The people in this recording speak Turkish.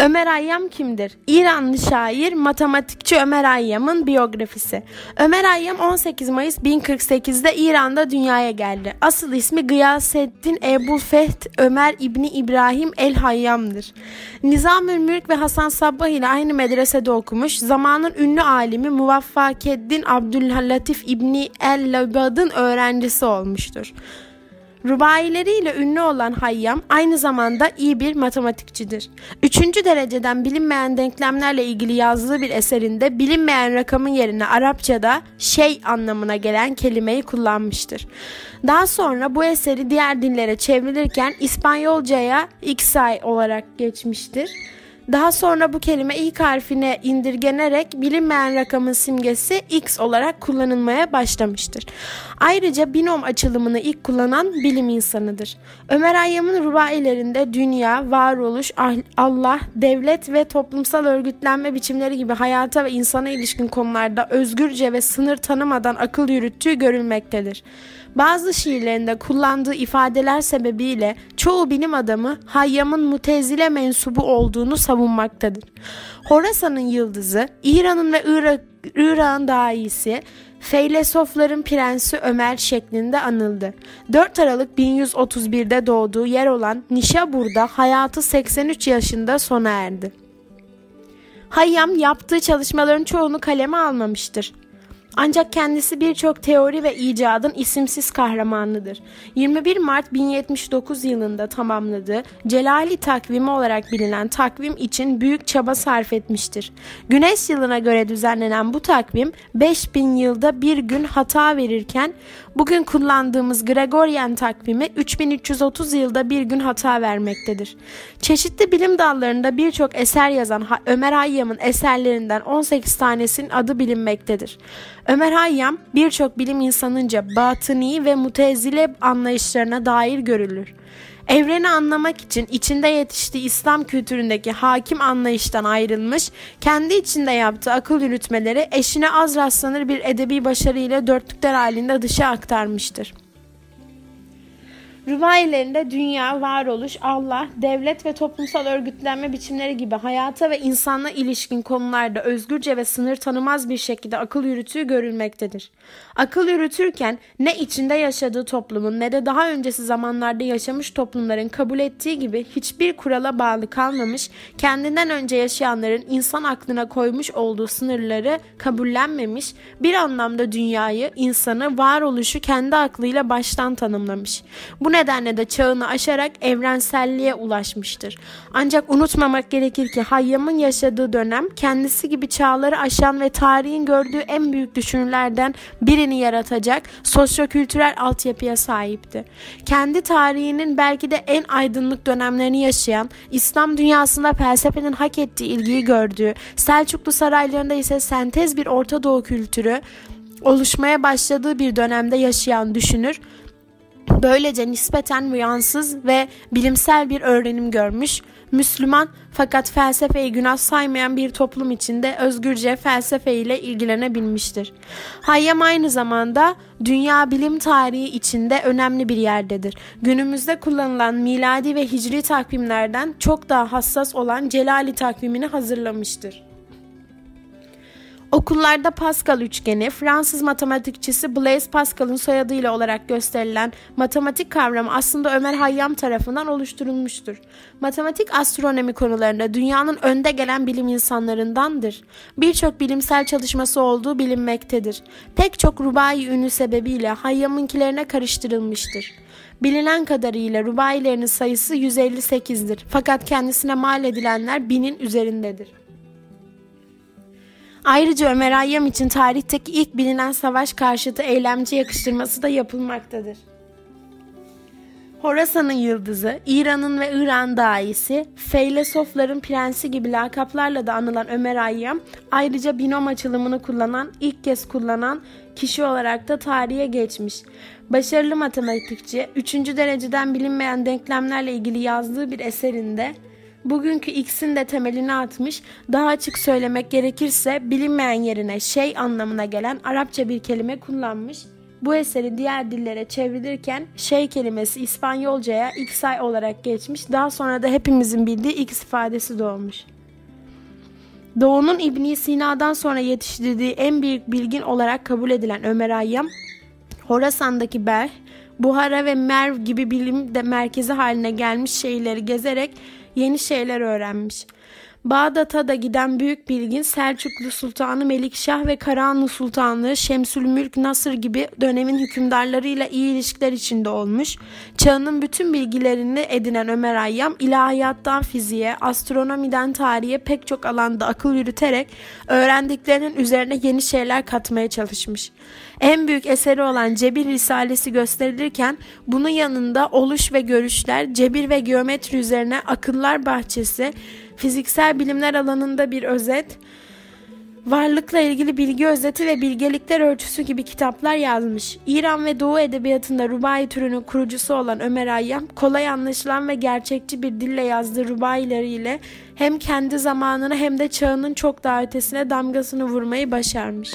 Ömer Hayyam kimdir? İranlı şair, matematikçi Ömer Hayyam'ın biyografisi. Ömer Hayyam 18 Mayıs 1048'de İran'da dünyaya geldi. Asıl ismi Gıyasettin Ebu Feht Ömer İbni İbrahim El Hayyam'dır. Nizamül Mülk ve Hasan Sabbah ile aynı medresede okumuş. Zamanın ünlü alimi Muvaffakeddin Abdüllatif İbni El-Labad'ın öğrencisi olmuştur. Rubaileriyle ünlü olan Hayyam aynı zamanda iyi bir matematikçidir. Üçüncü dereceden bilinmeyen denklemlerle ilgili yazdığı bir eserinde bilinmeyen rakamın yerine Arapçada şey anlamına gelen kelimeyi kullanmıştır. Daha sonra bu eseri diğer dillere çevrilirken İspanyolcaya Xay olarak geçmiştir. Daha sonra bu kelime ilk harfine indirgenerek bilinmeyen rakamın simgesi X olarak kullanılmaya başlamıştır. Ayrıca binom açılımını ilk kullanan bilim insanıdır. Ömer Hayyam'ın rubailerinde dünya, varoluş, Allah, devlet ve toplumsal örgütlenme biçimleri gibi hayata ve insana ilişkin konularda özgürce ve sınır tanımadan akıl yürüttüğü görülmektedir. Bazı şiirlerinde kullandığı ifadeler sebebiyle çoğu bilim adamı Hayyam'ın mutezile mensubu olduğunu savunmaktadır. Horasan'ın yıldızı, İran'ın ve Irak, Irak'ın daha iyisi, Feylesofların prensi Ömer şeklinde anıldı. 4 Aralık 1131'de doğduğu yer olan Nişabur'da hayatı 83 yaşında sona erdi. Hayyam yaptığı çalışmaların çoğunu kaleme almamıştır. Ancak kendisi birçok teori ve icadın isimsiz kahramanıdır. 21 Mart 1079 yılında tamamladığı Celali takvimi olarak bilinen takvim için büyük çaba sarf etmiştir. Güneş yılına göre düzenlenen bu takvim 5000 yılda bir gün hata verirken bugün kullandığımız Gregorian takvimi 3330 yılda bir gün hata vermektedir. Çeşitli bilim dallarında birçok eser yazan Ömer Hayyam'ın eserlerinden 18 tanesinin adı bilinmektedir. Ömer Hayyam birçok bilim insanınca batıni ve mutezile anlayışlarına dair görülür. Evreni anlamak için içinde yetiştiği İslam kültüründeki hakim anlayıştan ayrılmış, kendi içinde yaptığı akıl yürütmeleri eşine az rastlanır bir edebi başarıyla dörtlükler halinde dışa aktarmıştır. Rivayetlerinde dünya, varoluş, Allah, devlet ve toplumsal örgütlenme biçimleri gibi hayata ve insanla ilişkin konularda özgürce ve sınır tanımaz bir şekilde akıl yürütüğü görülmektedir. Akıl yürütürken ne içinde yaşadığı toplumun ne de daha öncesi zamanlarda yaşamış toplumların kabul ettiği gibi hiçbir kurala bağlı kalmamış, kendinden önce yaşayanların insan aklına koymuş olduğu sınırları kabullenmemiş, bir anlamda dünyayı, insanı, varoluşu kendi aklıyla baştan tanımlamış. Bu nedenle de çağını aşarak evrenselliğe ulaşmıştır. Ancak unutmamak gerekir ki Hayyam'ın yaşadığı dönem kendisi gibi çağları aşan ve tarihin gördüğü en büyük düşünürlerden birini yaratacak sosyokültürel altyapıya sahipti. Kendi tarihinin belki de en aydınlık dönemlerini yaşayan, İslam dünyasında felsefenin hak ettiği ilgiyi gördüğü, Selçuklu saraylarında ise sentez bir Orta Doğu kültürü oluşmaya başladığı bir dönemde yaşayan düşünür, Böylece nispeten uyansız ve bilimsel bir öğrenim görmüş, Müslüman fakat felsefeyi günah saymayan bir toplum içinde özgürce felsefe ile ilgilenebilmiştir. Hayyam aynı zamanda dünya bilim tarihi içinde önemli bir yerdedir. Günümüzde kullanılan miladi ve hicri takvimlerden çok daha hassas olan Celali takvimini hazırlamıştır. Okullarda Pascal üçgeni, Fransız matematikçisi Blaise Pascal'ın soyadıyla olarak gösterilen matematik kavramı aslında Ömer Hayyam tarafından oluşturulmuştur. Matematik astronomi konularında dünyanın önde gelen bilim insanlarındandır. Birçok bilimsel çalışması olduğu bilinmektedir. Pek çok rubai ünlü sebebiyle Hayyam'ınkilerine karıştırılmıştır. Bilinen kadarıyla rubailerinin sayısı 158'dir fakat kendisine mal edilenler binin üzerindedir. Ayrıca Ömer Hayyam için tarihteki ilk bilinen savaş karşıtı eylemci yakıştırması da yapılmaktadır. Horasan'ın yıldızı, İran'ın ve İran daisi, feylesofların prensi gibi lakaplarla da anılan Ömer Hayyam, ayrıca binom açılımını kullanan, ilk kez kullanan kişi olarak da tarihe geçmiş. Başarılı matematikçi, üçüncü dereceden bilinmeyen denklemlerle ilgili yazdığı bir eserinde bugünkü X'in de temelini atmış, daha açık söylemek gerekirse bilinmeyen yerine şey anlamına gelen Arapça bir kelime kullanmış. Bu eseri diğer dillere çevrilirken şey kelimesi İspanyolcaya iksay olarak geçmiş. Daha sonra da hepimizin bildiği x ifadesi doğmuş. Doğu'nun İbn Sina'dan sonra yetiştirdiği en büyük bilgin olarak kabul edilen Ömer Hayyam, Horasan'daki Berh, Buhara ve Merv gibi bilim de merkezi haline gelmiş şehirleri gezerek yeni şeyler öğrenmiş. Bağdat'a da giden büyük bilgin Selçuklu Sultanı Melikşah ve Karahanlı Sultanlığı Şemsülmülk Nasır gibi dönemin hükümdarlarıyla iyi ilişkiler içinde olmuş. Çağının bütün bilgilerini edinen Ömer Hayyam ilahiyattan fiziğe, astronomiden tarihe pek çok alanda akıl yürüterek öğrendiklerinin üzerine yeni şeyler katmaya çalışmış. En büyük eseri olan Cebir Risalesi gösterilirken bunun yanında oluş ve görüşler, cebir ve geometri üzerine akıllar bahçesi, fiziksel bilimler alanında bir özet, varlıkla ilgili bilgi özeti ve bilgelikler ölçüsü gibi kitaplar yazmış. İran ve Doğu edebiyatında rubai türünün kurucusu olan Ömer Hayyam, kolay anlaşılan ve gerçekçi bir dille yazdığı rubaileriyle hem kendi zamanını hem de çağının çok daha ötesine damgasını vurmayı başarmış.